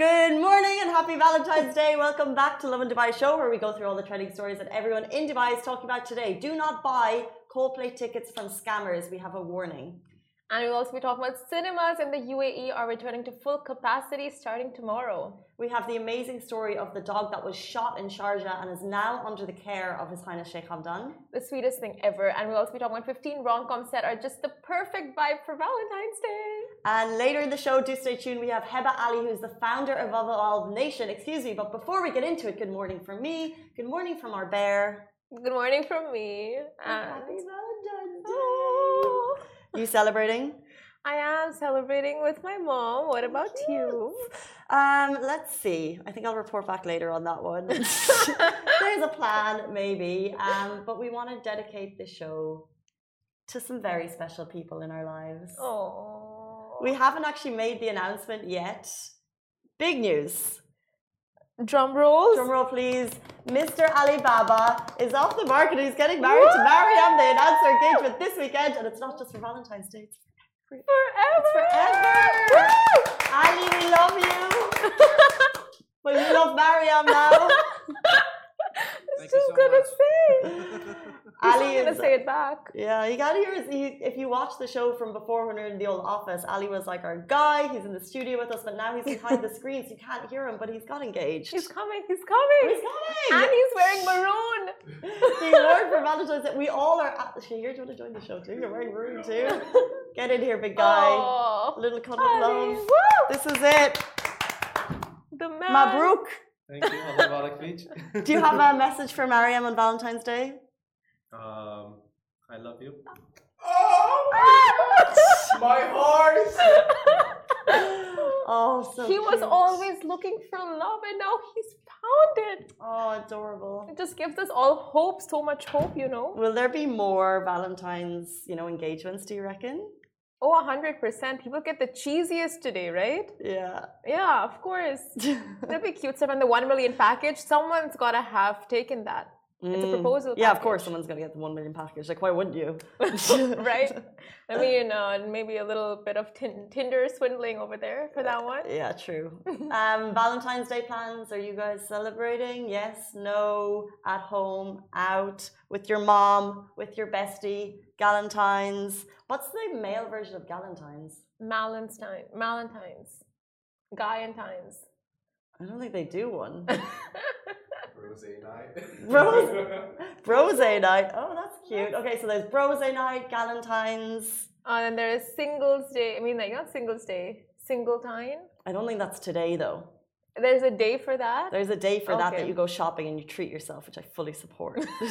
Good morning and happy Valentine's Day. Welcome back to Lovin Dubai show where we go through all the trending stories that everyone in Dubai is talking about today. Do not buy Coldplay tickets from scammers. We have a warning. And we'll also be talking about cinemas in the UAE are returning to full capacity starting tomorrow. We have the amazing story of the dog that was shot in Sharjah and is now under the care of His Highness Sheikh Hamdan. The sweetest thing ever. And we'll also be talking about 15 rom-coms that are just the perfect vibe for Valentine's Day. And later in the show, do stay tuned, we have Heba Ali, who's the founder of Evolve Nation. Excuse me, but before we get into it, good morning from me. Good morning from our bear. Good morning from me. And happy Valentine's Day. You celebrating? I am celebrating with my mom. What about you? Um, let's see. I think I'll report back later on that one. There's a plan, maybe. Um, but we want to dedicate the show to some very special people in our lives. Oh. We haven't actually made the announcement yet. Big news. Drum rolls. Drum roll, please. Mr. Alibaba is off the market. He's getting married Woo! to Mariam. They announced their engagement this weekend, and it's not just for Valentine's Day. It's forever. It's forever. Woo! Ali, we love you. but you love Mariam now. It's just so gonna much. say. Ali is gonna say it back. Yeah, you gotta hear. He, if you watch the show from before when we were in the old office, Ali was like our guy. He's in the studio with us, but now he's behind the screen, so you can't hear him. But he's got engaged. He's coming. He's coming. He's coming. And he's wearing maroon. he wore for Valentine's Day. We all are. Actually, you're going to join the show too. You're wearing maroon too. Get in here, big guy. Oh, Little cuddle of love. Woo! This is it. The man. Mabruk. Thank you. Allah Barak Beach. Do you have a message for Mariam on Valentine's Day? Um, I love you. Oh, my heart! oh, so he was always looking for love, and now he's found it. Oh, adorable. It just gives us all hope, so much hope, you know. Will there be more Valentine's, you know, engagements? Do you reckon? Oh, 100%. People get the cheesiest today, right? Yeah. Yeah, of course. That'd be cute stuff. And the 1 million package, someone's got to have taken that. It's a Mm. proposal. Yeah, of course, someone's gonna get the one million package. Like, why wouldn't you? right? I mean, uh, maybe a little bit of tin- Tinder swindling over there for that one. Yeah, true. Um, Valentine's Day plans? Are you guys celebrating? Yes, no, at home, out, with your mom, with your bestie, Galentine's. What's the male version of Galentine's? Valentine, Valentine's, Guyantines. I don't think they do one. Rose night. Rose, Brose night. Oh, that's cute. Okay, so there's Brose night, Galentine's. Oh, and then there is Singles Day. I mean, like, not Singles Day, Single Time. I don't think that's today though. There's a day for that. There's a day for that that you go shopping and you treat yourself, which I fully support.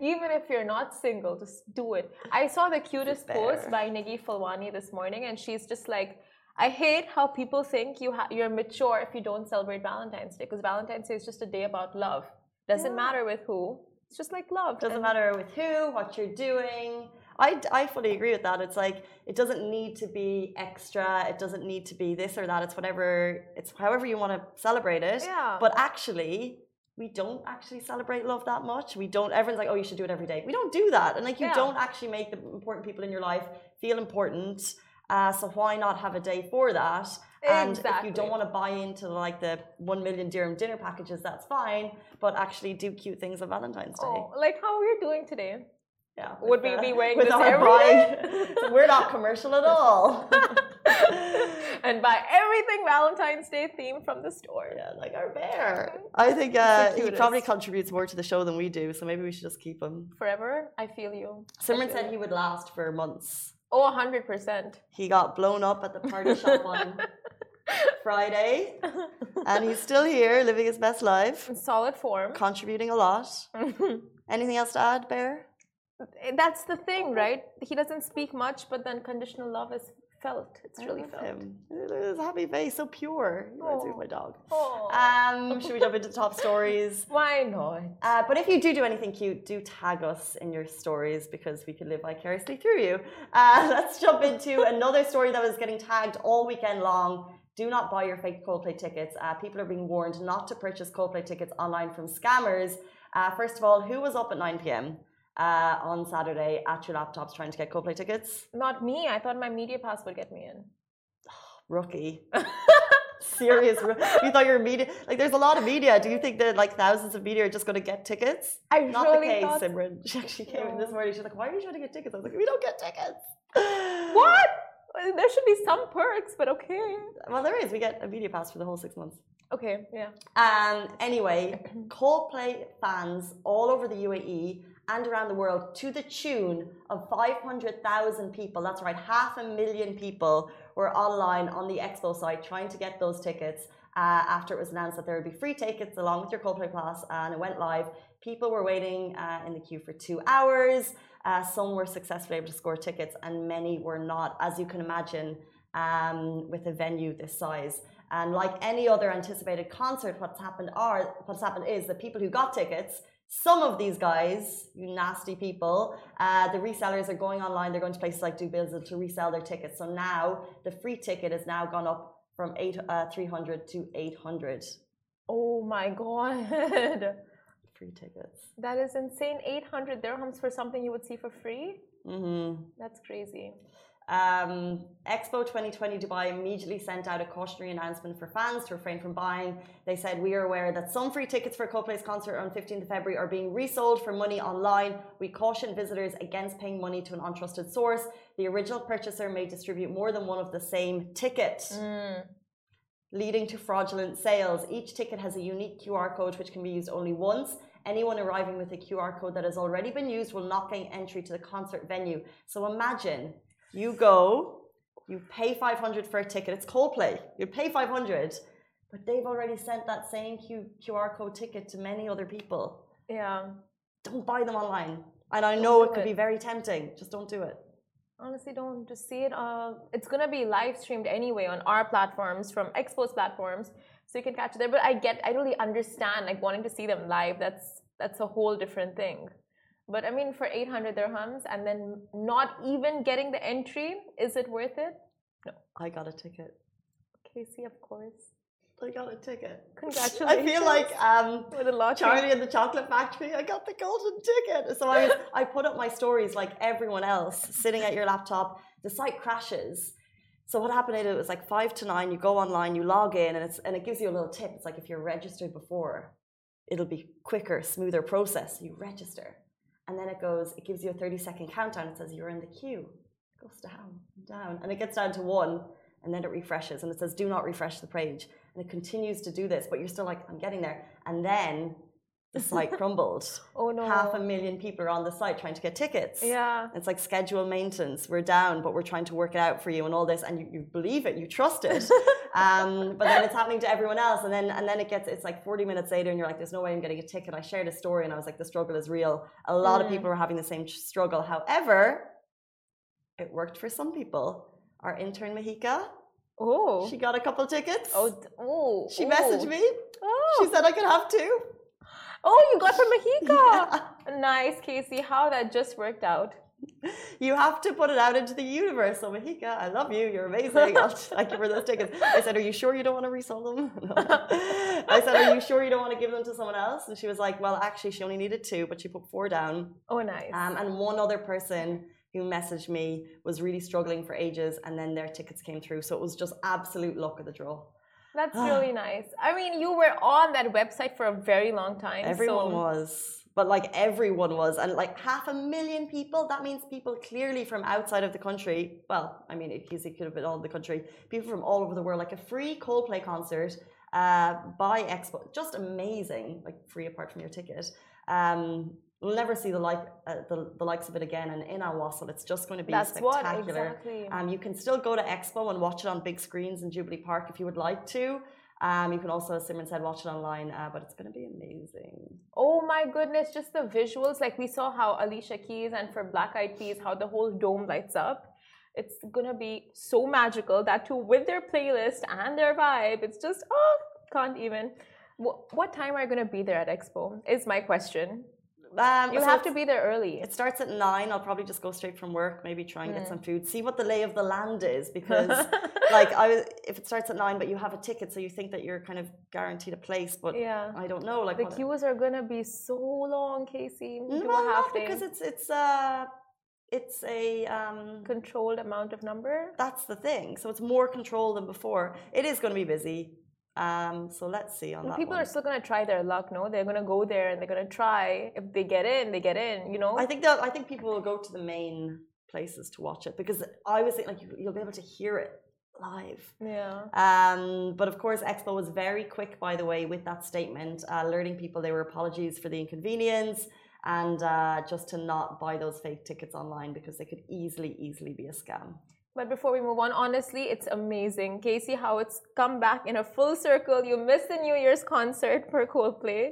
Even if you're not single, just do it. I saw the cutest post by Niggi Falwani this morning, and she's just like, I hate how people think you ha- you're mature if you don't celebrate Valentine's Day, because Valentine's Day is just a day about love. Doesn't Yeah. matter with who. It's just like love. doesn't And- matter with who, what you're doing. I, I fully agree with that. It's like it doesn't need to be extra. It doesn't need to be this or that. It's whatever. It's however you want to celebrate it. Yeah. But actually, we don't actually celebrate love that much. We don't. Everyone's like, oh, you should do it every day. We don't do that, and like you Yeah. don't actually make the important people in your life feel important. Uh, so why not have a day for that? And if you don't want to buy into like the one million dirham dinner packages, that's fine. But actually, do cute things on Valentine's Day. Oh, like how we're doing today. Yeah. Would we be wearing this our every buying- We're not commercial at all. and buy everything Valentine's Day themed from the store. yeah, like our bear. I think uh, he probably contributes more to the show than we do, so maybe we should just keep him. Forever, I feel you. Simran said he would last for months. Oh, 100%. He got blown up at the party shop on Friday, and he's still here, living his best life, In solid form. contributing a lot. Anything else to add, Bear? That's the thing, right? He doesn't speak much, but then conditional love is felt. It's I really felt. him. His happy face, so pure. He reminds me of Oh. my dog. Oh, Um, should we jump into the top stories? why not? Uh, but if you do do anything cute, do tag us in your stories because we could live vicariously through you. Uh, let's jump into another story that was getting tagged all weekend long. Do not buy your fake Coldplay tickets. Uh, people are being warned not to purchase Coldplay tickets online from scammers. Uh, first of all, who was up at 9 p.m. Uh, on Saturday at your laptops trying to get Coldplay tickets? Not me. I thought my media pass would get me in. Rookie. Serious. You thought your media, like, there's a lot of media. Do you think that like thousands of media are just going to get tickets? I Not really the case, thought. Simran. She actually came in this morning. She's like, "Why are you trying to get tickets?" I was like, "We don't get tickets." What? There should be some perks, but okay. Well, there is. We get a media pass for the whole six months. Okay, yeah. Um, anyway, Coldplay fans all over the UAE and around the world to the tune of 500,000 people, that's right, half a million people were online on the expo site trying to get those tickets uh, after it was announced that there would be free tickets along with your Coldplay Pass and it went live. People were waiting uh, in the queue for two hours. Uh, some were successfully able to score tickets and many were not, as you can imagine, um, with a venue this size. And like any other anticipated concert, what's happened are what's happened is that people who got tickets, some of these guys, you nasty people, uh, the resellers are going online. They're going to places like Dubizzle to resell their tickets. So now the free ticket has now gone up from eight uh, three hundred to 800. Oh my god. free tickets. That is insane. 800 dirhams for something you would see for free? Mm-hmm. That's crazy. Um, Expo 2020 Dubai immediately sent out a cautionary announcement for fans to refrain from buying. They said, We are aware that some free tickets for Coldplay's concert on 15th of February are being resold for money online. We caution visitors against paying money to an untrusted source. The original purchaser may distribute more than one of the same ticket, leading to fraudulent sales. Each ticket has a unique QR code which can be used only once. Anyone arriving with a QR code that has already been used will not gain entry to the concert venue. So imagine you go, you pay 500 for a ticket. It's Coldplay. You pay 500, but they've already sent that same Q- QR code ticket to many other people. Yeah. Don't buy them online. And I know it could it. be very tempting. Just don't do it. Honestly, don't just see it. Uh, it's gonna be live streamed anyway on our platforms from Expo's platforms, so you can catch it there. But I get, I really understand like wanting to see them live. That's that's a whole different thing. But I mean, for 800 dirhams and then not even getting the entry, is it worth it? No. I got a ticket. Casey, of course. I got a ticket. Congratulations. I feel like um, with a lottery. Charlie and the Chocolate Factory, I got the golden ticket. So I was, I put up my stories like everyone else, sitting at your laptop. The site crashes. So what happened? It was like five to nine. You go online, you log in, and it's and it gives you a little tip. It's like if you're registered before, it'll be quicker, smoother process. You register, and then it goes. It gives you a 30 second countdown. It says you're in the queue. It goes down, down, and it gets down to one, and then it refreshes, and it says do not refresh the page, and it continues to do this. But you're still like, I'm getting there, and then the site crumbled. oh no. Half a million people are on the site trying to get tickets. Yeah. It's like schedule maintenance. We're down, but we're trying to work it out for you and all this, and you, you believe it, you trust it. um, but then it's happening to everyone else, and then and then it gets it's like 40 minutes later, and you're like, "There's no way I'm getting a ticket." I shared a story, and I was like, "The struggle is real." A lot of Mm. people are having the same struggle. However, it worked for some people. Our intern Mahika, Oh. she got a couple tickets. oh. Oh. she oh. messaged me. Oh. She said I could have two. Oh, you got from Mahika. Nice, Casey. How that just worked out. You have to put it out into the universe. So Mahika, I love you. You're amazing. I'll, I'll give her those tickets. I said, Are you sure you don't want to resell them? No. I said, Are you sure you don't want to give them to someone else? And she was like, Well, actually, she only needed two, but she put four down. Oh, nice. Um, and one other person who messaged me was really struggling for ages, and then their tickets came through. So it was just absolute luck of the draw. That's really nice. I mean, you were on that website for a very long time. Everyone so was. But like everyone was, and like half a million people. That means people clearly from outside of the country. Well, I mean, it, it could have been all the country. People from all over the world, like a free Coldplay concert uh, by Expo, just amazing. Like free apart from your ticket. Um, we'll never see the like uh, the, the likes of it again. And in Al Wasl, it's just going to be That's what exactly. Um, you can still go to Expo and watch it on big screens in Jubilee Park if you would like to. Um, you can also, as Simon said, watch it online, uh, but it's going to be amazing. Oh my goodness, just the visuals. Like we saw how Alicia Keys and for Black Eyed Peas, how the whole dome lights up. It's gonna be so magical. That too with their playlist and their vibe. It's just oh, can't even. What, what time are you gonna be there at Expo? Is my question. Um, You so have to be there early. It starts at nine. I'll probably just go straight from work, maybe try and get Mm. some food, see what the lay of the land is. Because, like, I was, if it starts at nine, but you have a ticket, so you think that you're kind of guaranteed a place, but yeah. I don't know. Like, The queues are gonna be so long, Casey. Mm, Do well, a half not because it's it's uh it's a um, Controlled amount of number. that's the thing. So it's more control than before. It is going to be busy. Um, so let's see on Well, that people one. are still gonna try their luck. No, they're gonna go there and they're gonna try. If they get in, they get in. You know. I think that I think people will go to the main places to watch it because I was thinking like you, you'll be able to hear it live. yeah. Um, but of course, Expo was very quick, by the way, with that statement, uh, alerting people they were apologies for the inconvenience and uh, just to not buy those fake tickets online because they could easily, easily be a scam. But before we move on, honestly, it's amazing, Casey, how it's come back in a full circle. You missed the New Year's concert for Coldplay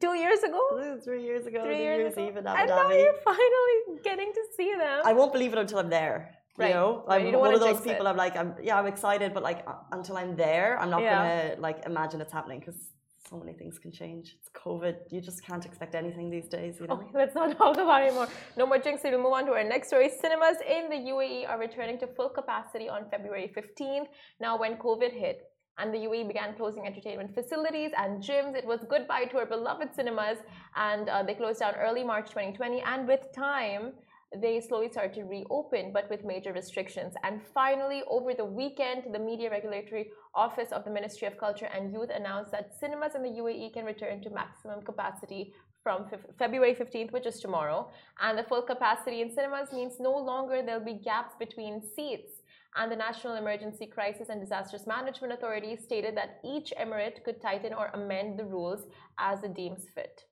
two years ago, Three years ago, three years Year's ago, Eve in and Abu now you're finally getting to see them. I won't believe it until I'm there. You Right. know, Right, I'm you one of those jinx it. people. I'm like, I'm yeah, I'm excited, but like uh, until I'm there, I'm not Yeah. gonna like imagine it's happening because so many things can change. It's COVID. You just can't expect anything these days. You know. Okay, let's not talk about it anymore. No more jinx. We'll move on to our next story. Cinemas in the UAE are returning to full capacity on February 15th. Now, when COVID hit and the UAE began closing entertainment facilities and gyms, it was goodbye to our beloved cinemas, and uh, they closed down early March 2020. And with time, they slowly started to reopen, but with major restrictions. And finally, over the weekend, the Media Regulatory Office of the Ministry of Culture and Youth announced that cinemas in the UAE can return to maximum capacity from Feb- February 15th, which is tomorrow. And the full capacity in cinemas means no longer there'll be gaps between seats. And the National Emergency Crisis and Disasters Management Authority stated that each emirate could tighten or amend the rules as it deems fit.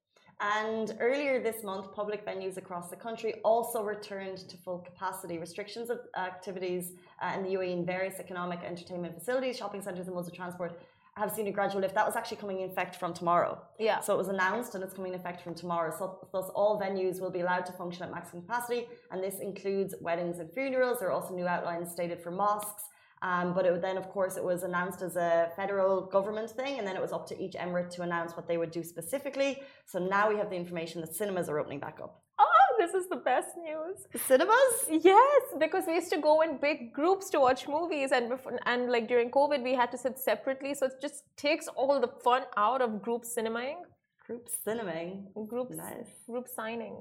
And earlier this month, public venues across the country also returned to full capacity. Restrictions of activities uh, in the UAE in various economic entertainment facilities, shopping centres, and modes of transport have seen a gradual lift. That was actually coming in effect from tomorrow. Yeah. So it was announced and it's coming in effect from tomorrow. So thus all venues will be allowed to function at maximum capacity, and this includes weddings and funerals. There are also new outlines stated for mosques. Um, but it, then, of course, it was announced as a federal government thing, and then it was up to each emirate to announce what they would do specifically. So now we have the information that cinemas are opening back up. Oh, this is the best news. Cinemas? Yes, because we used to go in big groups to watch movies, and before, and like during COVID, we had to sit separately. So it just takes all the fun out of group cinemaing, Group cinemaing. group Nice. group signing,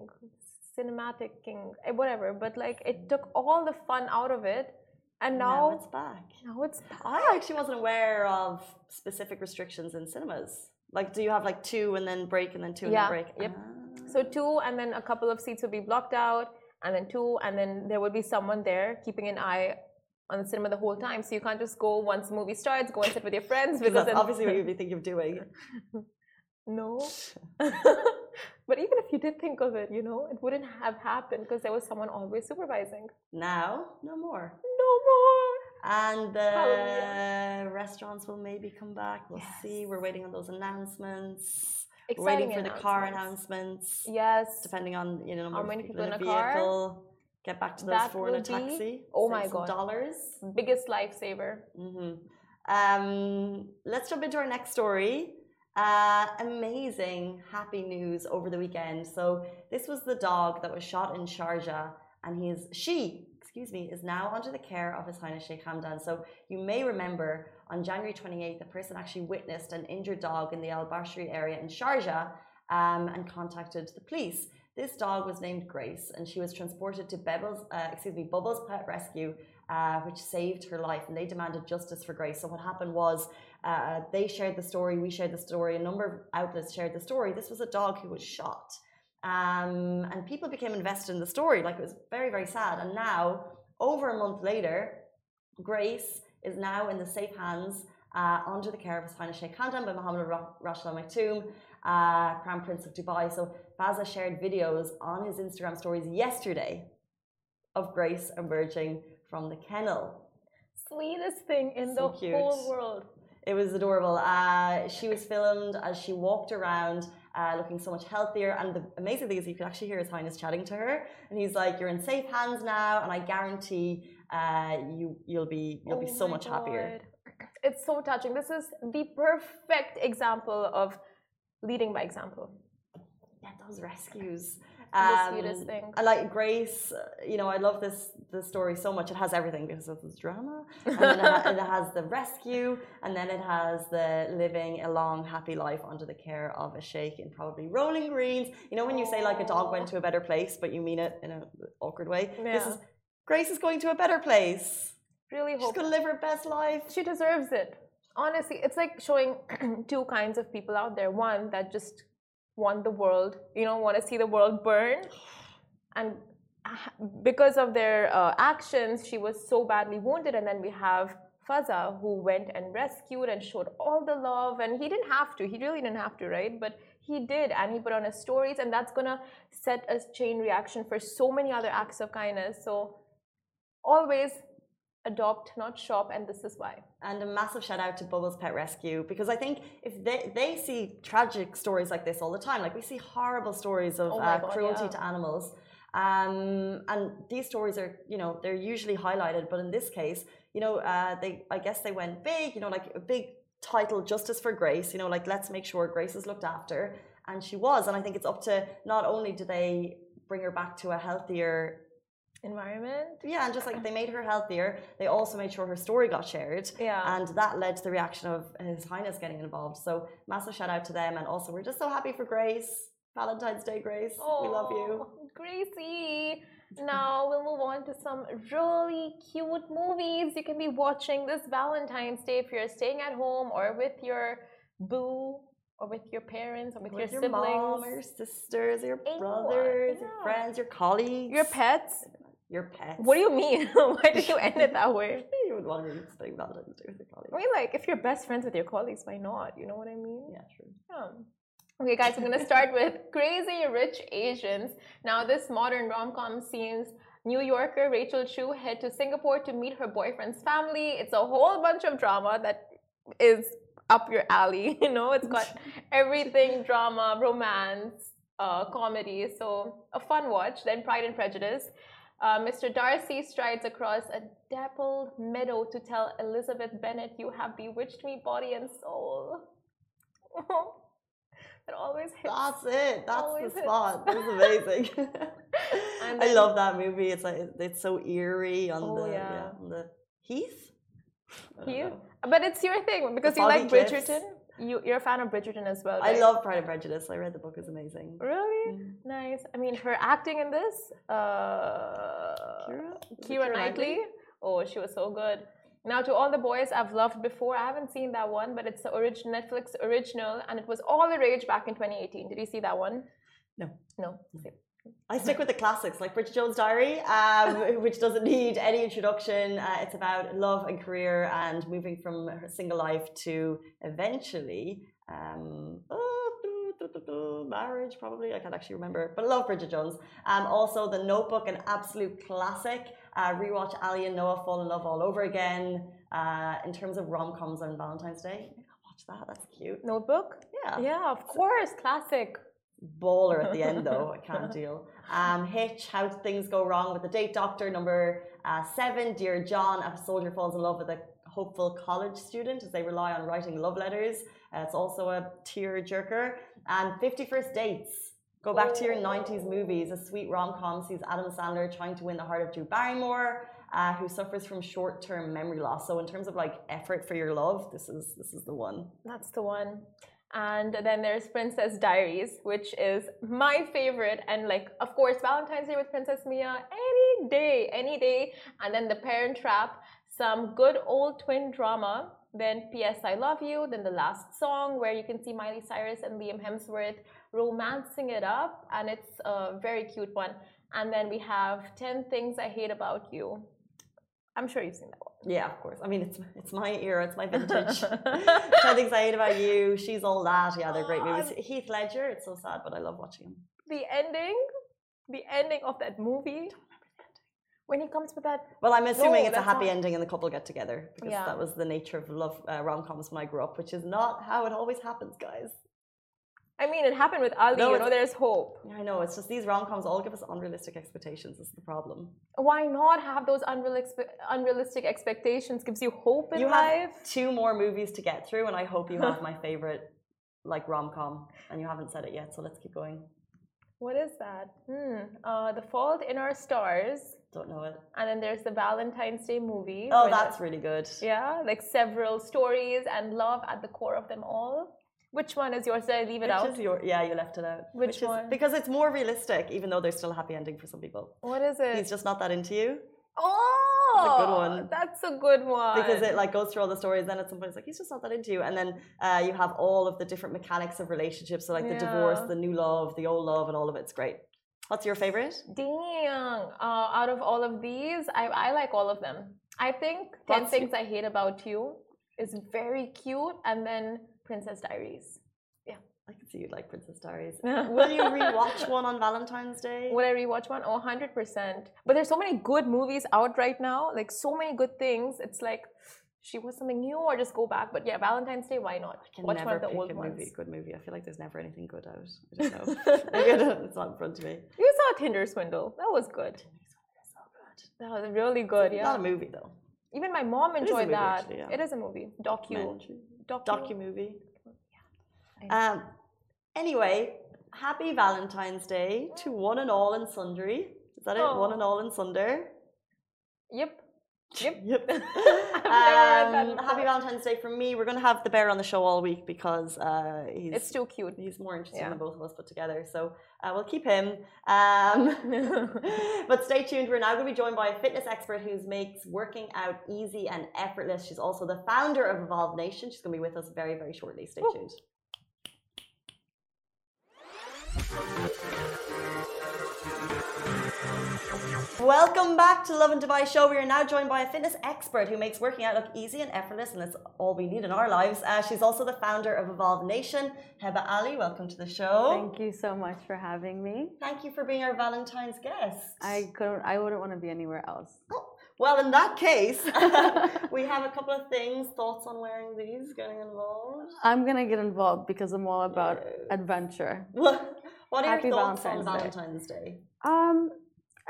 cinematicking, eh, whatever. But like it took all the fun out of it, and Now now it's back. now it's I actually wasn't aware of specific restrictions in cinemas. Like, do you have like two and then break and then two and Yeah, then break? yep. Ah. So two, and then a couple of seats would be blocked out, and then two, and then there would be someone there keeping an eye on the cinema the whole time. So you can't just go once the movie starts, go and sit with your friends Because because that's obviously what you'd be thinking of doing. no. but even if you did think of it, you know, it wouldn't have happened because there was someone always supervising. Now, no more. No more. And the Hallelujah. restaurants will maybe come back. We'll see. We're waiting on those announcements. We're waiting for the car announcements. Yes. Depending on you know How many people, in a a car? vehicle. Get back to those That four in a will be- taxi. oh my God. dollars. Biggest lifesaver. hmm Um, let's jump into our next story. Uh, amazing, happy news over the weekend. So this was the dog that was shot in Sharjah, and he is she, excuse me, is now under the care of His Highness Sheikh Hamdan. So you may remember on January 28th, a person actually witnessed an injured dog in the Al Bashri area in Sharjah um, and contacted the police. This dog was named Grace, and she was transported to Bebbles, uh, excuse me, Bubbles Pet Rescue, uh, which saved her life, and they demanded justice for Grace. So what happened was uh, they shared the story, we shared the story, a number of outlets shared the story. This was a dog who was shot, um, and people became invested in the story. Like it was very, very sad. And now, over a month later, Grace is now in the safe hands uh, under the care of His Highness Sheikh Hamdan bin Mohammed Ra- Rashid Al Maktoum, uh, Crown Prince of Dubai. So Fazza shared videos on his Instagram stories yesterday of Grace emerging from the kennel. Sweetest thing in So the cute. whole world. It was adorable. Uh, she was filmed as she walked around, uh, looking so much healthier. And the amazing thing is, you could actually hear His Highness chatting to her, and he's like, "You're in safe hands now, and I guarantee uh, you you'll be you'll be Oh so my much happier." It's so touching. This is the perfect example of leading by example. Yeah, those rescues. The sweetest thing. I like Grace. uh, You know, I love this the story so much. It has everything because of this drama, and then it, ha- it has the rescue, and then it has the living a long, happy life under the care of a sheikh in probably rolling greens. You know, when you say like a dog went to a better place, but you mean it in an awkward way. This is Grace is going to a better place. Really She's to live her best life. she deserves it. Honestly, it's like showing two kinds of people out there. One that just want the world, you know, want to see the world burn, and because of their uh, actions, she was so badly wounded. And then we have Fazza, who went and rescued and showed all the love, and he didn't have to. He really didn't have to, right? But he did, and he put on his stories, and that's gonna set a chain reaction for so many other acts of kindness. So always adopt, not shop, and this is why. And a massive shout out to Bubbles Pet Rescue because I think if they, they see tragic stories like this all the time, like we see horrible stories of Oh uh, God, cruelty yeah. to animals. Um, and these stories are, you know, they're usually highlighted, but in this case, you know, uh, they, I guess they went big, you know, like a big title, Justice for Grace, you know, like let's make sure Grace is looked after. And she was. And I think it's up to not only do they bring her back to a healthier Environment. yeah, and just like they made her healthier, they also made sure her story got shared. Yeah. And that led to the reaction of His Highness getting involved. So massive shout out to them. And also, we're just so happy for Grace. Valentine's Day, Grace. we love you. Oh, Gracie. Now we'll move on to some really cute movies you can be watching this Valentine's Day if you're staying at home or with your boo or with your parents or with, With your your siblings. mom, or your sisters, or your brothers, your friends, your colleagues, Your pets? Your pets. What do you mean? Why did you end it that way? You would want to be spending Valentine's Day with your colleagues. I mean, like, if you're best friends with your colleagues, why not? You know what I mean? Yeah, true. Yeah. Okay, guys, I'm gonna start with Crazy Rich Asians. Now, this modern rom com seems New Yorker Rachel Chu head to Singapore to meet her boyfriend's family. It's a whole bunch of drama that is up your alley. You know, it's got everything drama, romance, uh, comedy. So, a fun watch. Then, Pride and Prejudice. Uh, Mr. Darcy strides across a dappled meadow to tell Elizabeth Bennet, You have bewitched me, body and soul. it always hits. That's it. That's the hits. spot. This is amazing. And I love that movie. It's like it's so eerie on Oh, the yeah. on the heath. Heath? But it's your thing because you like. Bridgerton. You, you're a fan of Bridgerton as well. I love Pride and Prejudice. I read the book; it's amazing. Really Mm. nice. I mean, her acting in this, uh, Keira? Keira Knightley. Oh, she was so good. Now, to all the boys I've loved before, I haven't seen that one, but it's the original Netflix original, and it was all the rage back in 2018. Did you see that one? No. No. I stick with the classics like Bridget Jones' Diary, um, which doesn't need any introduction. Uh, it's about love and career and moving from her single life to eventually um, oh, do, marriage, probably. I can't actually remember, but I love Bridget Jones. Um, also, The Notebook, an absolute classic. Uh, rewatch Ali and Noah fall in love all over again. Uh, in terms of rom coms on Valentine's Day, I'll watch that. That's cute. Notebook? Yeah Yeah, of course. Classic. Baller at the end though. I can't deal. Um, Hitch, How Things Go Wrong with the Date Doctor. Number uh, seven, Dear John, a soldier falls in love with a hopeful college student as they rely on writing love letters. Uh, it's also a tear jerker. And 51st Dates. Go back to your 90s movies. A sweet rom com sees Adam Sandler trying to win the heart of Drew Barrymore. Uh, who suffers from short-term memory loss? So, in terms of like effort for your love, this is this is the one. That's the one. And then there's Princess Diaries, which is my favorite. And like, of course, Valentine's Day with Princess Mia, any day, any day. And then The Parent Trap, some good old twin drama. Then P.S. I Love You. Then the last song where you can see Miley Cyrus and Liam Hemsworth romancing it up. And it's a very cute one. And then we have 10 Things I Hate About You. I'm sure you've seen that one. Yeah, of course. I mean, it's it's my era, it's my vintage. I hate about you. She's all that. Yeah, they're great movies. Heath Ledger. It's so sad, but I love watching him. the ending, the ending of that movie, when he comes with that. Well, I'm assuming No, it's a happy not- ending and the couple get together because Yeah. that was the nature of love uh, rom coms when I grew up, which is not how it always happens, guys. I mean, it happened with Ali. No, you know, there's hope. I know. It's just these rom coms all give us unrealistic expectations. Is the problem? Why not have those unrealistic, unrealistic expectations? Gives you hope in you life. have two more movies to get through, and I hope you have my favorite like rom com, and you haven't said it yet. So let's keep going. What is that? Hmm. Uh, the Fault in Our Stars, Don't know it. and then there's the Valentine's Day movie. Oh, that's the- really good. yeah, like several stories and love at the core of them all. Which one is yours? Did I leave it Which out? is your yeah, you left it out. Which is, one? Because it's more realistic, even though there's still a happy ending for some people. What is it? He's just not that into you. oh, a good one. That's a good one. because it like goes through all the stories. Then at some point, it's like he's just not that into you, and then uh, you have all of the different mechanics of relationships, so like the divorce, the new love, the old love, and all of it's great. What's your favorite? Dang. Uh, out of all of these, I, I like all of them. I think 10 What's Things I Hate About You is very cute, and then Princess Diaries. Yeah. I can see you'd like Princess Diaries. Will you rewatch one on Valentine's Day? Would I rewatch one? Oh, 100%. But there's so many good movies out right now, like so many good things. It's like, she was something new or just go back. But yeah, Valentine's Day, why not? I can Watch never one of the pick old a ones. movie, good movie. I feel like there's never anything good out. I don't know. Maybe I don't- it's not in front of me. You saw Tinder Swindle. That was good. So good. That was really good, It's yeah. Not a movie though. Even my mom enjoyed movie, that. actually, yeah. It is a movie. Docu. Documentary. Docu. Docu movie. I Um. Anyway, happy Valentine's Day to one and all and sundry. Is that it? One and all and sunder. Yep. Yep. Yep. I've never read that Um, happy Valentine's Day from me. We're going to have the bear on the show all week because uh, he's It's still cute. he's more interesting Yeah. than both of us put together. So uh, we'll keep him. Um, but stay tuned. We're now going to be joined by a fitness expert who makes working out easy and effortless. She's also the founder of Evolve Nation. She's going to be with us very, very shortly. Stay Woo. tuned. Welcome back to Lovin Dubai Show. We are now joined by a fitness expert who makes working out look easy and effortless, and that's all we need in our lives. Uh, she's also the founder of Evolve Nation. Heba Ali, welcome to the show. Thank you so much for having me. Thank you for being our Valentine's guest. I couldn't I wouldn't want to be anywhere else. Oh, well, in that case, we have a couple of things. Thoughts on wearing these, getting involved? I'm gonna get involved because I'm all about adventure. What what are Happy your thoughts Valentine's on Day. Valentine's Day? Um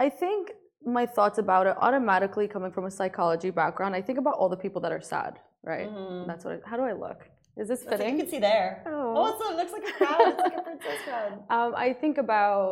I think my thoughts about it automatically coming from a psychology background, I think about all the people that are sad, right? Mhm. That's what I, how do I look? Is this fitting? you can see there. Oh. Oh, it's it looks like a crowd. It's like a princess crowd. Um, I think about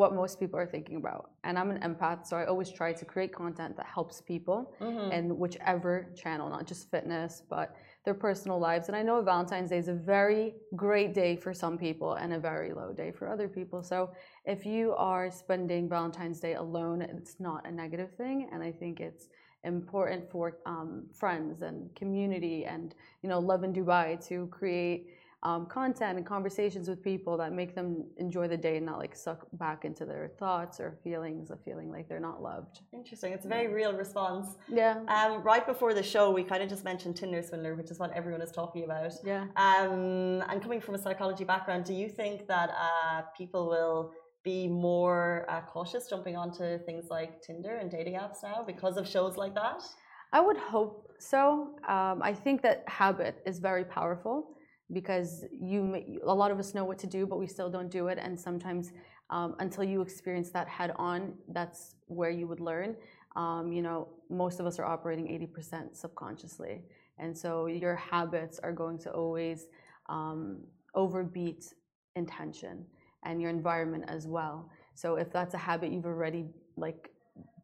what most people are thinking about. And I'm an empath, so I always try to create content that helps people Mhm. in whichever channel, not just fitness, but their personal lives. And I know Valentine's Day is a very great day for some people and a very low day for other people. So if you are spending Valentine's Day alone, it's not a negative thing. And I think it's important for um, friends and community and you know Lovin Dubai to create content and conversations with people that make them enjoy the day and not like suck back into their thoughts or feelings of feeling like they're not loved. Interesting. It's a very real response. Yeah. Um, right before the show, we kind of just mentioned Tinder Swindler, which is what everyone is talking about. Yeah. Um, and coming from a psychology background, do you think that uh, people will be more uh, cautious jumping onto things like Tinder and dating apps now because of shows like that? I would hope so. Um, I think that habit is very powerful because you, ma- a lot of us know what to do, but we still don't do it. And sometimes, um, until you experience that head on, that's where you would learn. Um, you know, most of us are operating 80% subconsciously. And so your habits are going to always um, overbeat intention and your environment as well. So if that's a habit you've already like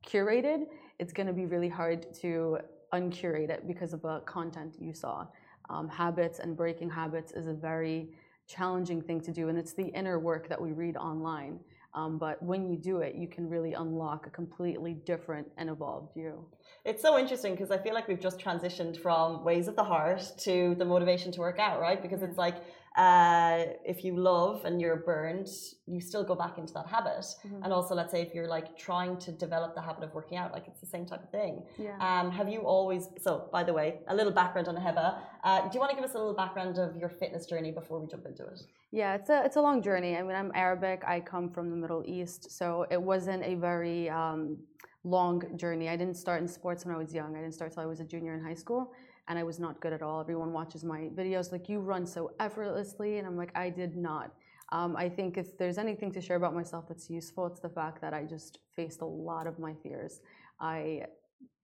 curated, it's going to be really hard to uncurate it because of the content you saw. Um, habits and breaking habits is a very challenging thing to do, and it's the inner work that we read online. Um, but when you do it, you can really unlock a completely different and evolved you. It's so interesting because I feel like we've just transitioned from ways of the heart to the motivation to work out, right? Because it's like uh, if you love and you're burned, you still go back into that habit. Mhm. And also, let's say if you're like trying to develop the habit of working out, like it's the same type of thing. Yeah. Um, have you always? So, by the way, a little background on Heba. Uh, do you want to give us a little background of your fitness journey before we jump into it? Yeah, it's a it's a long journey. I mean, I'm Arabic. I come from the Middle East, so it wasn't a very um, long journey. I didn't start in sports when I was young. I didn't start till I was a junior in high school, and I was not good at all. Everyone watches my videos like you run so effortlessly, and I'm like, I did not. Um, I think if there's anything to share about myself that's useful, it's the fact that I just faced a lot of my fears. I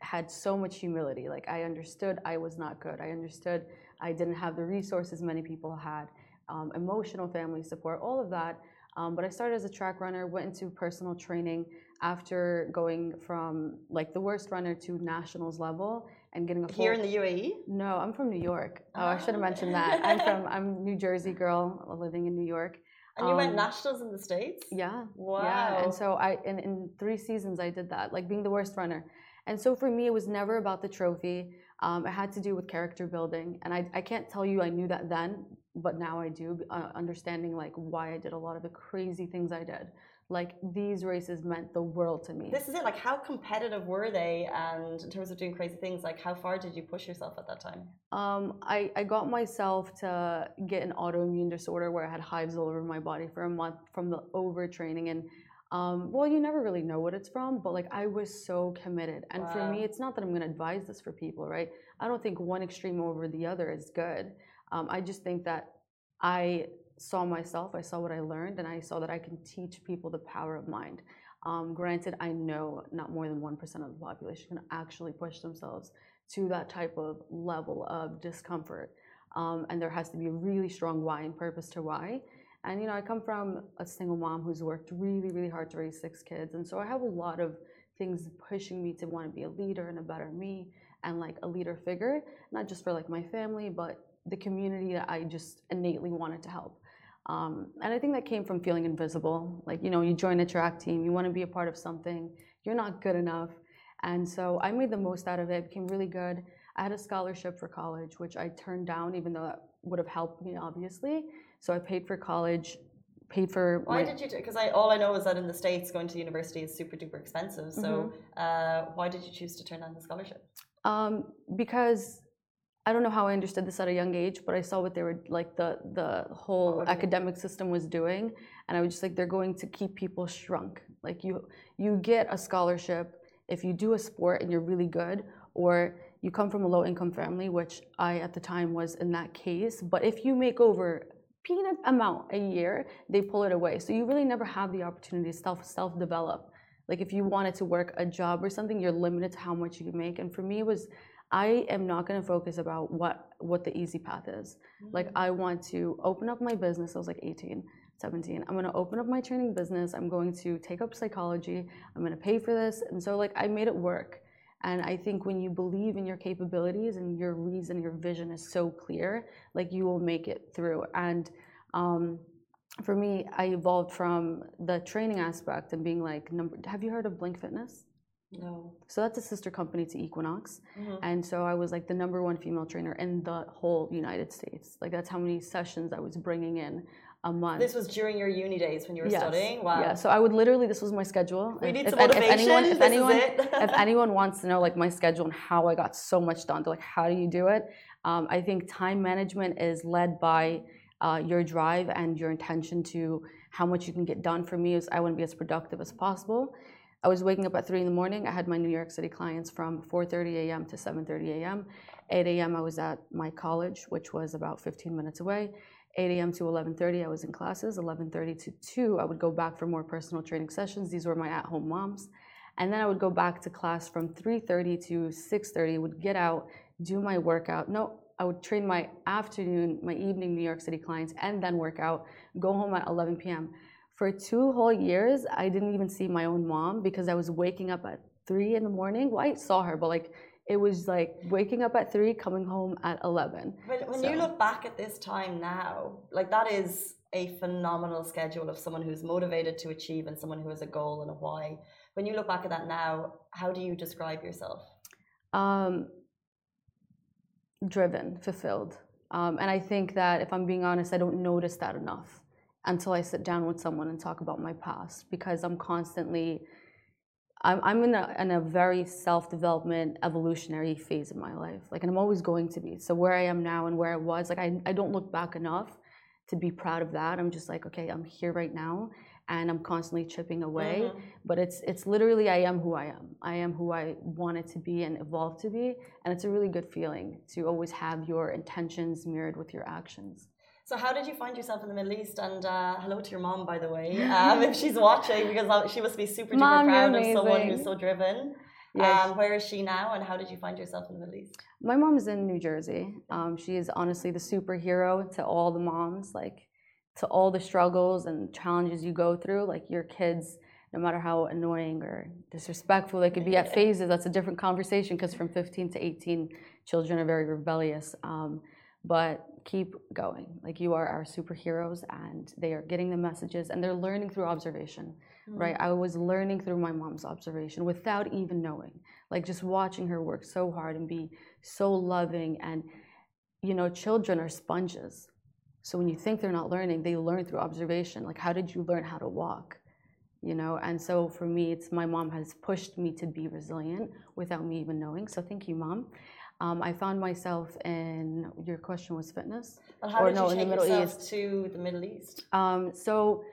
had so much humility. Like I understood I was not good. I understood I didn't have the resources many people had um, emotional family support, all of that. Um, but I started as a track runner, went into personal training after going from like the worst runner to nationals level and getting a full. Here in the UAE? No, I'm from New York. Oh, I should have mentioned that. I'm from I'm a New Jersey girl living in New York. And you went Um, nationals in the States? Yeah. Wow. Yeah. And so I in, in three seasons I did that, like being the worst runner. And so for me, it was never about the trophy. Um, it had to do with character building, and I, I can't tell you I knew that then, but now I do, uh, understanding like why I did a lot of the crazy things I did. Like these races meant the world to me. This is it. Like, how competitive were they? And in terms of doing crazy things, like, how far did you push yourself at that time? Um, I, I got myself to get an autoimmune disorder where I had hives all over my body for a month from the overtraining. And um, well, you never really know what it's from, but like I was so committed. And for me, it's not that I'm going to advise this for people, right? I don't think one extreme over the other is good. Um, I just think that I saw myself, I saw what I learned, and I saw that I can teach people the power of mind. Um, granted, I know not more than 1% of the population can actually push themselves to that type of level of discomfort. Um, and there has to be a really strong why and purpose to why. And you know, I come from a single mom who's worked really, really hard to raise six kids, and so I have a lot of things pushing me to want to be a leader and a better me, and like a leader figure, not just for like my family, but the community that I just innately wanted to help. Um, and I think that came from feeling invisible. Like you know, you join a track team, you want to be a part of something, you're not good enough, and so I made the most out of it. Became really good. I had a scholarship for college, which I turned down, even though that would have helped me, obviously. So I paid for college, paid for. Why did you? Do? Because I all I know is that in the states, going to university is super duper expensive. So, Mm-hmm. uh, why did you choose to turn down the scholarship? Um, because I don't know how I understood this at a young age, but I saw what they were like the the whole academic system was doing, and I was just like, they're going to keep people shrunk. Like you, you get a scholarship if you do a sport and you're really good, or you come from a low income family, which I at the time was in that case. But if you make over peanut amount a year, they pull it away. So you really never have the opportunity to self self develop. Like if you wanted to work a job or something, you're limited to how much you can make. And for me, it was I am not going to focus about what what the easy path is. Like I want to open up my business. I was like 18, 17. I'm going to open up my training business. I'm going to take up psychology. I'm going to pay for this. And so like I made it work. And I think when you believe in your capabilities and your reason, your vision is so clear, like you will make it through. And um, for me, I evolved from the training aspect and being like, number. Have you heard of Blink Fitness? No. So that's a sister company to Equinox. Mhm. And so I was like the number one female trainer in the whole United States. Like that's how many sessions I was bringing in a month. This was during your uni days when you were Yes. studying. Wow. Yeah. So I would literally, this was my schedule. We If- need if, some motivation. If anyone, if anyone, if anyone wants to know like my schedule and how I got so much done, to like how do you do it? Um, I think time management is led by uh, your drive and your intention to how much you can get done. For me, is I want to be as productive as possible. I was waking up at three in the morning. I had my New York City clients from 4:30 a.m. to 7:30 a.m. 8 a.m. I was at my college, which was about 15 minutes away. 8 a.m. to 11:30 I was in classes. 11:30 to 2 I would go back for more personal training sessions. These were my at-home moms. And then I would go back to class from 3:30 to 6:30. Would get out, do my workout. No, I would train my afternoon, my evening New York City clients, and then work out. Go home at 11 p.m. For two whole years, I didn't even see my own mom because I was waking up at three in the morning. Well, I saw her, but like it was like waking up at three, coming home at 11. When, when you look back at this time now, like that is a phenomenal schedule of someone who's motivated to achieve and someone who has a goal and a why. When you look back at that now, how do you describe yourself? um, driven, fulfilled. Um, and I think that if I'm being honest, I don't notice that enough until I sit down with someone and talk about my past because I'm constantly, I'm, I'm in, a, in a very self development, evolutionary phase in my life. Like, and I'm always going to be. So, where I am now and where I was, like, I, I don't look back enough to be proud of that. I'm just like, okay, I'm here right now and I'm constantly chipping away. Mhm. But it's it's literally I am who I am. I am who I wanted to be and evolved to be, and it's a really good feeling to always have your intentions mirrored with your actions. So, how did you find yourself in the Middle East? And uh, hello to your mom, by the way, um, if she's watching, because she must be super duper Mom, proud of someone who's so driven. Yeah, Um, where is she now, and how did you find yourself in the Middle East? my mom's in New Jersey. Um, she is honestly the superhero to all the moms. Like to all the struggles and challenges you go through, like your kids, no matter how annoying or disrespectful they could be at phases, that's a different conversation because from 15 to 18, children are very rebellious. Um, but keep going. Like you are our superheroes, and they are getting the messages, and they're learning through observation, mm-hmm. right? I was learning through my mom's observation without even knowing, like just watching her work so hard and be so loving. And you know, children are sponges. So when you think they're not learning, they learn through observation. Like, how did you learn how to walk? You know, and so for me, it's my mom has pushed me to be resilient without me even knowing. So thank you, mom. Um, I found myself in your question was fitness. How or did no, you in the Middle yourself East. to the Middle East? Um, so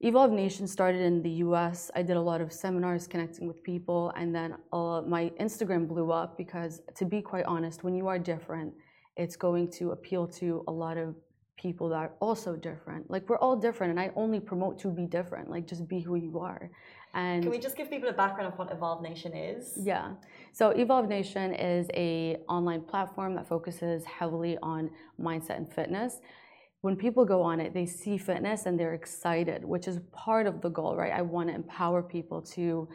Evolve Nation started in the US. I did a lot of seminars connecting with people, and then uh, my Instagram blew up because, to be quite honest, when you are different, it's going to appeal to a lot of people that are also different. Like, we're all different, and I only promote to be different, like, just be who you are. And Can we just give people a background of what Evolve Nation is? yeah. So Evolve Nation is a online platform that focuses heavily on mindset and fitness. When people go on it, they see fitness and they're excited, which is part of the goal, right? I want to empower people to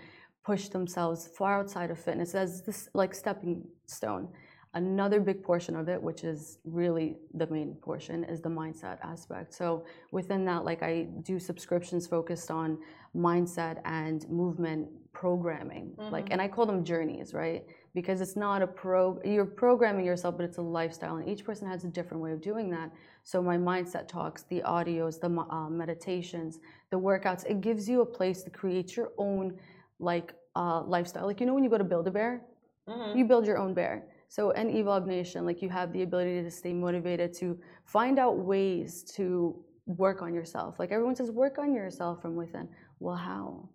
push themselves far outside of fitness as this like stepping stone. Another big portion of it, which is really the main portion, is the mindset aspect. So within that, like I do subscriptions focused on mindset and movement programming. Like, and I call them journeys, right? Because it's not a pro. You're programming yourself, but it's a lifestyle, and each person has a different way of doing that. So my mindset talks, the audios, the uh, meditations, the workouts. It gives you a place to create your own like uh, lifestyle. Like you know when you go to Build a Bear, you build your own bear. So in Evolve Nation, like you have the ability to stay motivated to find out ways to work on yourself. Like everyone says, work on yourself from within. Well, how?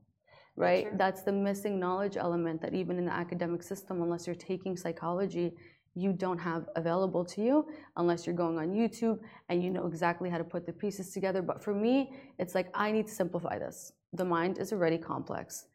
Right? True. That's the missing knowledge element that even in the academic system, unless you're taking psychology, you don't have available to you unless you're going on YouTube and you know exactly how to put the pieces together. But for me, it's like I need to simplify this. The mind is already complex.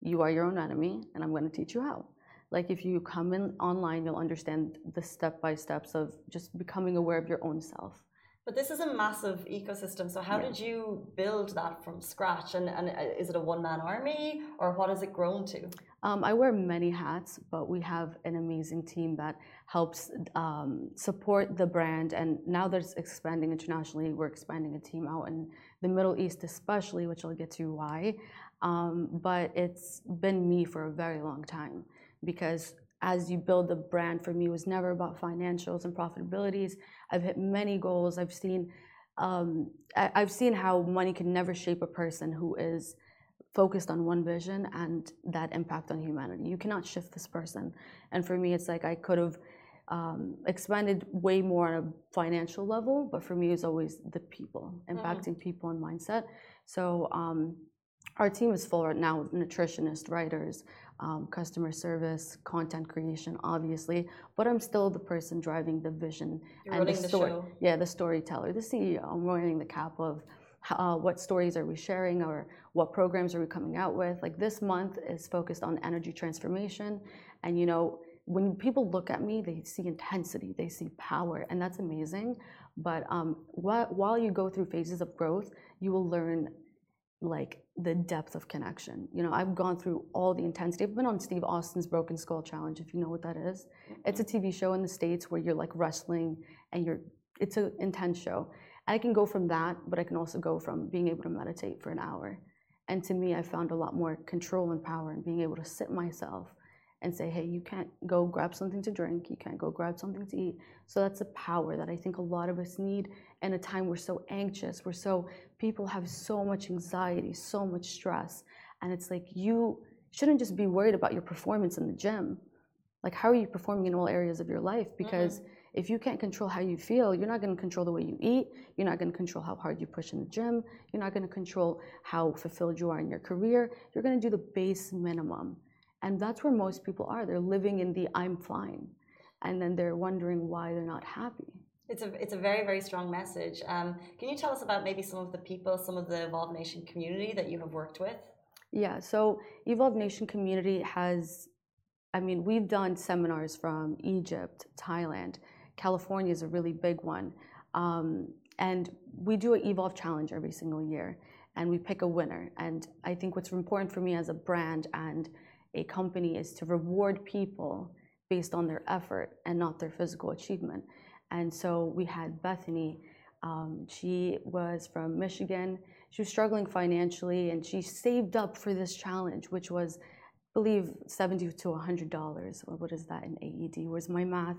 You are your own enemy, and I'm going to teach you how. Like if you come in online, you'll understand the step by steps of just becoming aware of your own self. But this is a massive ecosystem. So how did you build that from scratch? And, and uh, is it a one man army or what has it grown to? Um, I wear many hats, but we have an amazing team that helps um, support the brand. And now that it's expanding internationally, we're expanding a team out in the Middle East, especially, which I'll get to why. Um, but it's been me for a very long time because as you build the brand, for me, it was never about financials and profitabilities. I've hit many goals. I've seen, um, I- I've seen how money can never shape a person who is focused on one vision and that impact on humanity. You cannot shift this person. And for me, it's like I could have um, expanded way more on a financial level, but for me, it's always the people, impacting people and mindset. So um, our team is full right now with nutritionists, writers, customer service, content creation, obviously. But I'm still the person driving the vision You're and the the story. show. Yeah, the storyteller, the CEO. I'm wearing the cap of uh, what stories are we sharing or what programs are we coming out with. Like this month is focused on energy transformation, and you know when people look at me, they see intensity, they see power, and that's amazing. But um, while, while you go through phases of growth, you will learn like the depth of connection. You know, I've gone through all the intensity. I've been on Steve Austin's Broken Skull Challenge, if you know what that is. Mm-hmm. It's a TV show in the States where you're like wrestling and you're it's an intense show. And I can go from that, but I can also go from being able to meditate for an hour. And to me, I found a lot more control and power in being able to sit myself and say, hey, you can't go grab something to drink, you can't go grab something to eat. So that's a power that I think a lot of us need in a time we're so anxious, we're so people have so much anxiety, so much stress. And it's like you shouldn't just be worried about your performance in the gym. Like how are you performing in all areas of your life? Mm-hmm. Because if you can't control how you feel, you're not going to control the way you eat. You're not going to control how hard you push in the gym. You're not going to control how fulfilled you are in your career. You're going to do the base minimum. And that's where most people are. They're living in the I'm fine. And then they're wondering why they're not happy. It's a, it's a very, very strong message. Um, can you tell us about maybe some of the people, some of the Evolve Nation community that you have worked with? Yeah, so Evolve Nation community has, I mean, we've done seminars from Egypt, Thailand, California is a really big one. Um, and we do an Evolve challenge every single year, and we pick a winner. And I think what's important for me as a brand and a company is to reward people based on their effort and not their physical achievement. And so we had Bethany. Um, she was from Michigan. She was struggling financially, and she saved up for this challenge, which was, I believe, seventy to hundred dollars. What is that in AED? Where's my math?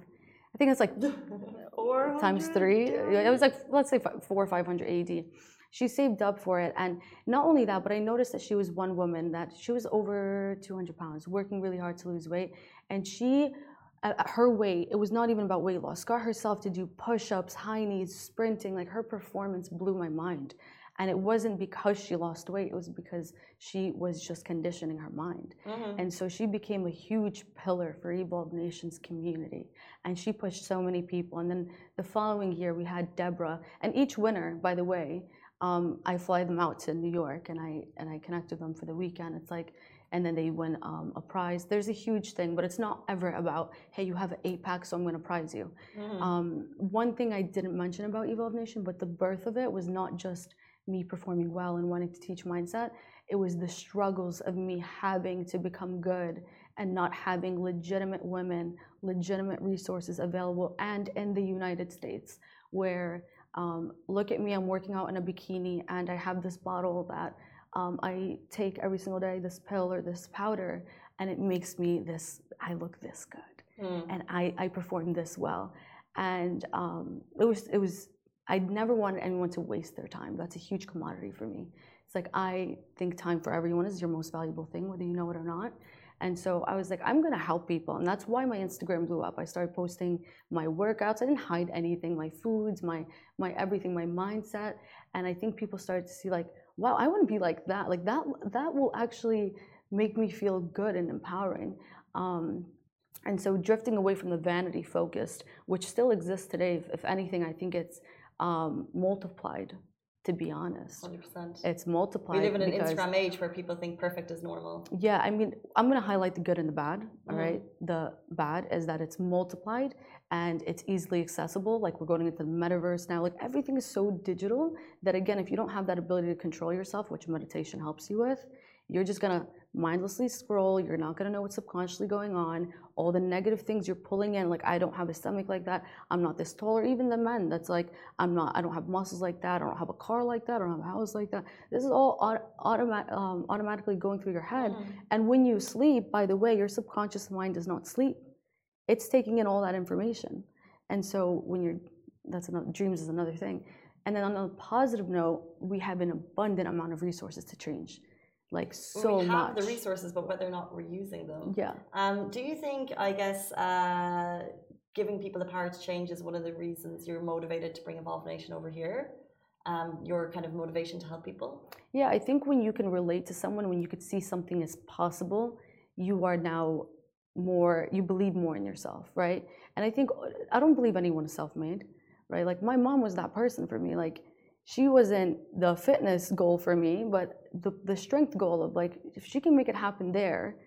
I think it's like times three. It was like let's say fi- four or five hundred AED. She saved up for it, and not only that, but I noticed that she was one woman that she was over two hundred pounds, working really hard to lose weight, and she. At her weight, it was not even about weight loss. Got herself to do push-ups, high knees, sprinting. Like her performance blew my mind, and it wasn't because she lost weight. It was because she was just conditioning her mind. Mm-hmm. And so she became a huge pillar for Evolve Nations community. And she pushed so many people. And then the following year, we had Deborah. And each winner, by the way, um, I fly them out to New York and I, and I connect with them for the weekend. It's like, and then they win um, a prize. There's a huge thing, but it's not ever about, hey, you have an eight pack, so I'm going to prize you. Mm-hmm. Um, one thing I didn't mention about Evolve Nation, but the birth of it was not just me performing well and wanting to teach mindset. It was the struggles of me having to become good and not having legitimate women, legitimate resources available, and in the United States, where um, look at me, I'm working out in a bikini, and I have this bottle that I take every single day, this pill or this powder, and it makes me this. I look this good Mm. and I, I perform this well. And um, it was it was I never wanted anyone to waste their time. That's a huge commodity for me. It's like I think time for everyone is your most valuable thing, whether you know it or not. And so I was like, I'm gonna help people, and that's why my Instagram blew up. I started posting my workouts. I didn't hide anything, my foods, my my everything, my mindset. And I think people started to see like, wow, I want to be like that. Like that that will actually make me feel good and empowering. Um, and so drifting away from the vanity focused, which still exists today, if, if anything, I think it's um, multiplied. To be honest, 100%. it's multiplied. We live in an Instagram age where people think perfect is normal. yeah, I mean, I'm gonna highlight the good and the bad. All Mhm. right, the bad is that it's multiplied and it's easily accessible. Like we're going into the metaverse now. Like everything is so digital that again, if you don't have that ability to control yourself, which meditation helps you with, you're just gonna mindlessly scroll. You're not gonna know what's subconsciously going on. All the negative things you're pulling in, like I don't have a stomach like that. I'm not this tall, or even the men that's like I'm not. I don't have muscles like that. I don't have a car like that. I don't have a house like that. This is all auto- automa- um, automatically going through your head. And when you sleep, by the way, your subconscious mind does not sleep. It's taking in all that information. And so when you're, that's another, dreams is another thing. And then on a positive note, we have an abundant amount of resources to change. Like so we have much. the resources, but whether or not we're using them. Yeah. Um, do you think, I guess, uh, giving people the power to change is one of the reasons you're motivated to bring Evolve Nation over here? Um, your kind of motivation to help people? Yeah, I think when you can relate to someone, when you could see something as possible, you are now more, you believe more in yourself, right? And I think, I don't believe anyone is self made, right? Like my mom was that person for me. Like she wasn't the fitness goal for me, but the, the strength goal of like, if she can make it happen there,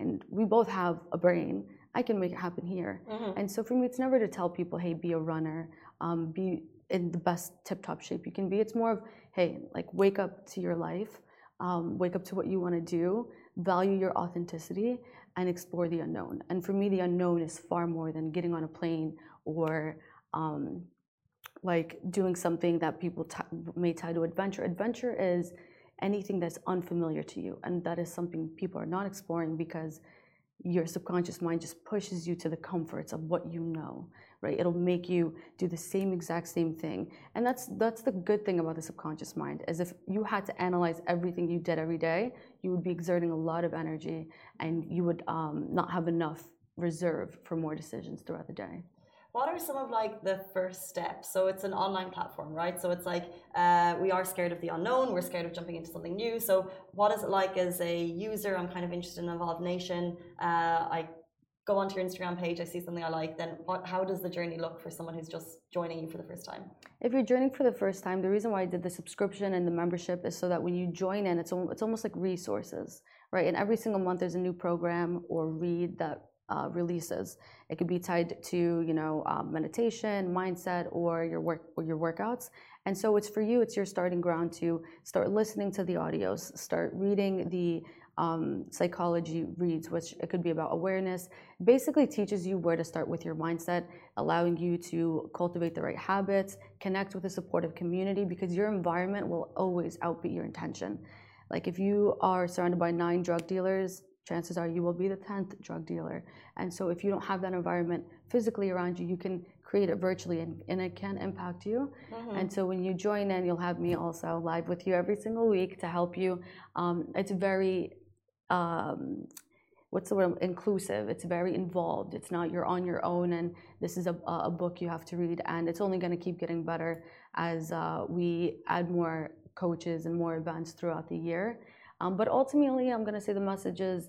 and we both have a brain, I can make it happen here. And so for me, it's never to tell people, hey, be a runner, um, be in the best tip top shape you can be. It's more of, hey, like wake up to your life, um, wake up to what you want to do, value your authenticity, and explore the unknown. And for me, the unknown is far more than getting on a plane or um, like doing something that people may tie to adventure. Adventure is anything that's unfamiliar to you, and that is something people are not exploring because your subconscious mind just pushes you to the comforts of what you know right? It'll make you do the same exact same thing. And that's that's the good thing about the subconscious mind is if you had to analyze everything you did every day you would be exerting a lot of energy and you would um, not have enough reserve for more decisions throughout the day What are some of like the first steps? So it's an online platform, right? So it's like uh, we are scared of the unknown. We're scared of jumping into something new. So what is it like as a user? I'm kind of interested in Evolve Nation. Uh, I go onto your Instagram page. I see something I like. Then what? How does the journey look for someone who's just joining you for the first time? If you're joining for the first time, the reason why I did the subscription and the membership is so that when you join in, it's it's almost like resources, right? And every single month there's a new program or read that releases. It could be tied to you know um, meditation, mindset, or your work or your workouts. And so it's for you. It's your starting ground to start listening to the audios, start reading the um, psychology reads, which it could be about awareness. Basically, teaches you where to start with your mindset, allowing you to cultivate the right habits, connect with a supportive community, because your environment will always outbeat your intention. Like if you are surrounded by nine drug dealers, chances are you will be the 10th drug dealer. And so if you don't have that environment physically around you, you can create it virtually and, and it can impact you. Mm-hmm. And so when you join in, you'll have me also live with you every single week to help you. Um, it's very um, what's the word inclusive it's very involved it's not you're on your own and this is a, a book you have to read and it's only going to keep getting better as uh, we add more coaches and more events throughout the year um, but ultimately i'm going to say the message is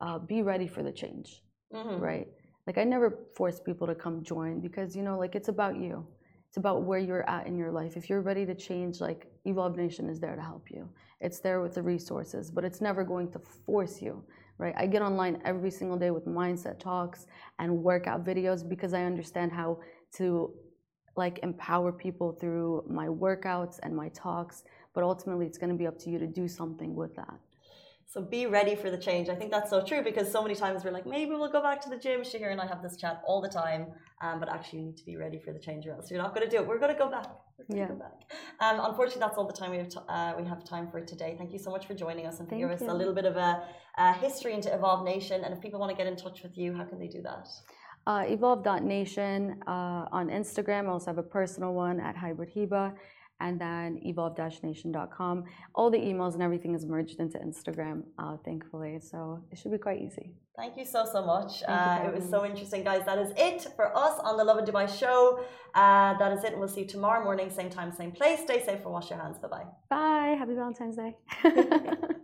uh, be ready for the change mm-hmm. right like i never force people to come join because you know like it's about you it's about where you're at in your life if you're ready to change like evolve nation is there to help you it's there with the resources, but it's never going to force you, right? I get online every single day with mindset talks and workout videos because I understand how to like empower people through my workouts and my talks, but ultimately it's going to be up to you to do something with that. So be ready for the change. I think that's so true because so many times we're like, maybe we'll go back to the gym. Shahir and I have this chat all the time, um, but actually you need to be ready for the change or else you're not going to do it. We're going to go back. yeah. Go back. Um, unfortunately, that's all the time we have, uh, we have time for today. Thank you so much for joining us and for giving us a little bit of a, a, history into Evolve Nation. And if people want to get in touch with you, how can they do that? Uh, evolve.nation uh, on Instagram. I also have a personal one at Hybrid Heba and then evolve-nation.com. All the emails and everything is merged into Instagram, uh, thankfully. So it should be quite easy. Thank you so, so much. Uh, it was so interesting, guys. That is it for us on the Lovin Dubai show. Uh, that is it. And we'll see you tomorrow morning, same time, same place. Stay safe and wash your hands. Bye-bye. Bye. Happy Valentine's Day.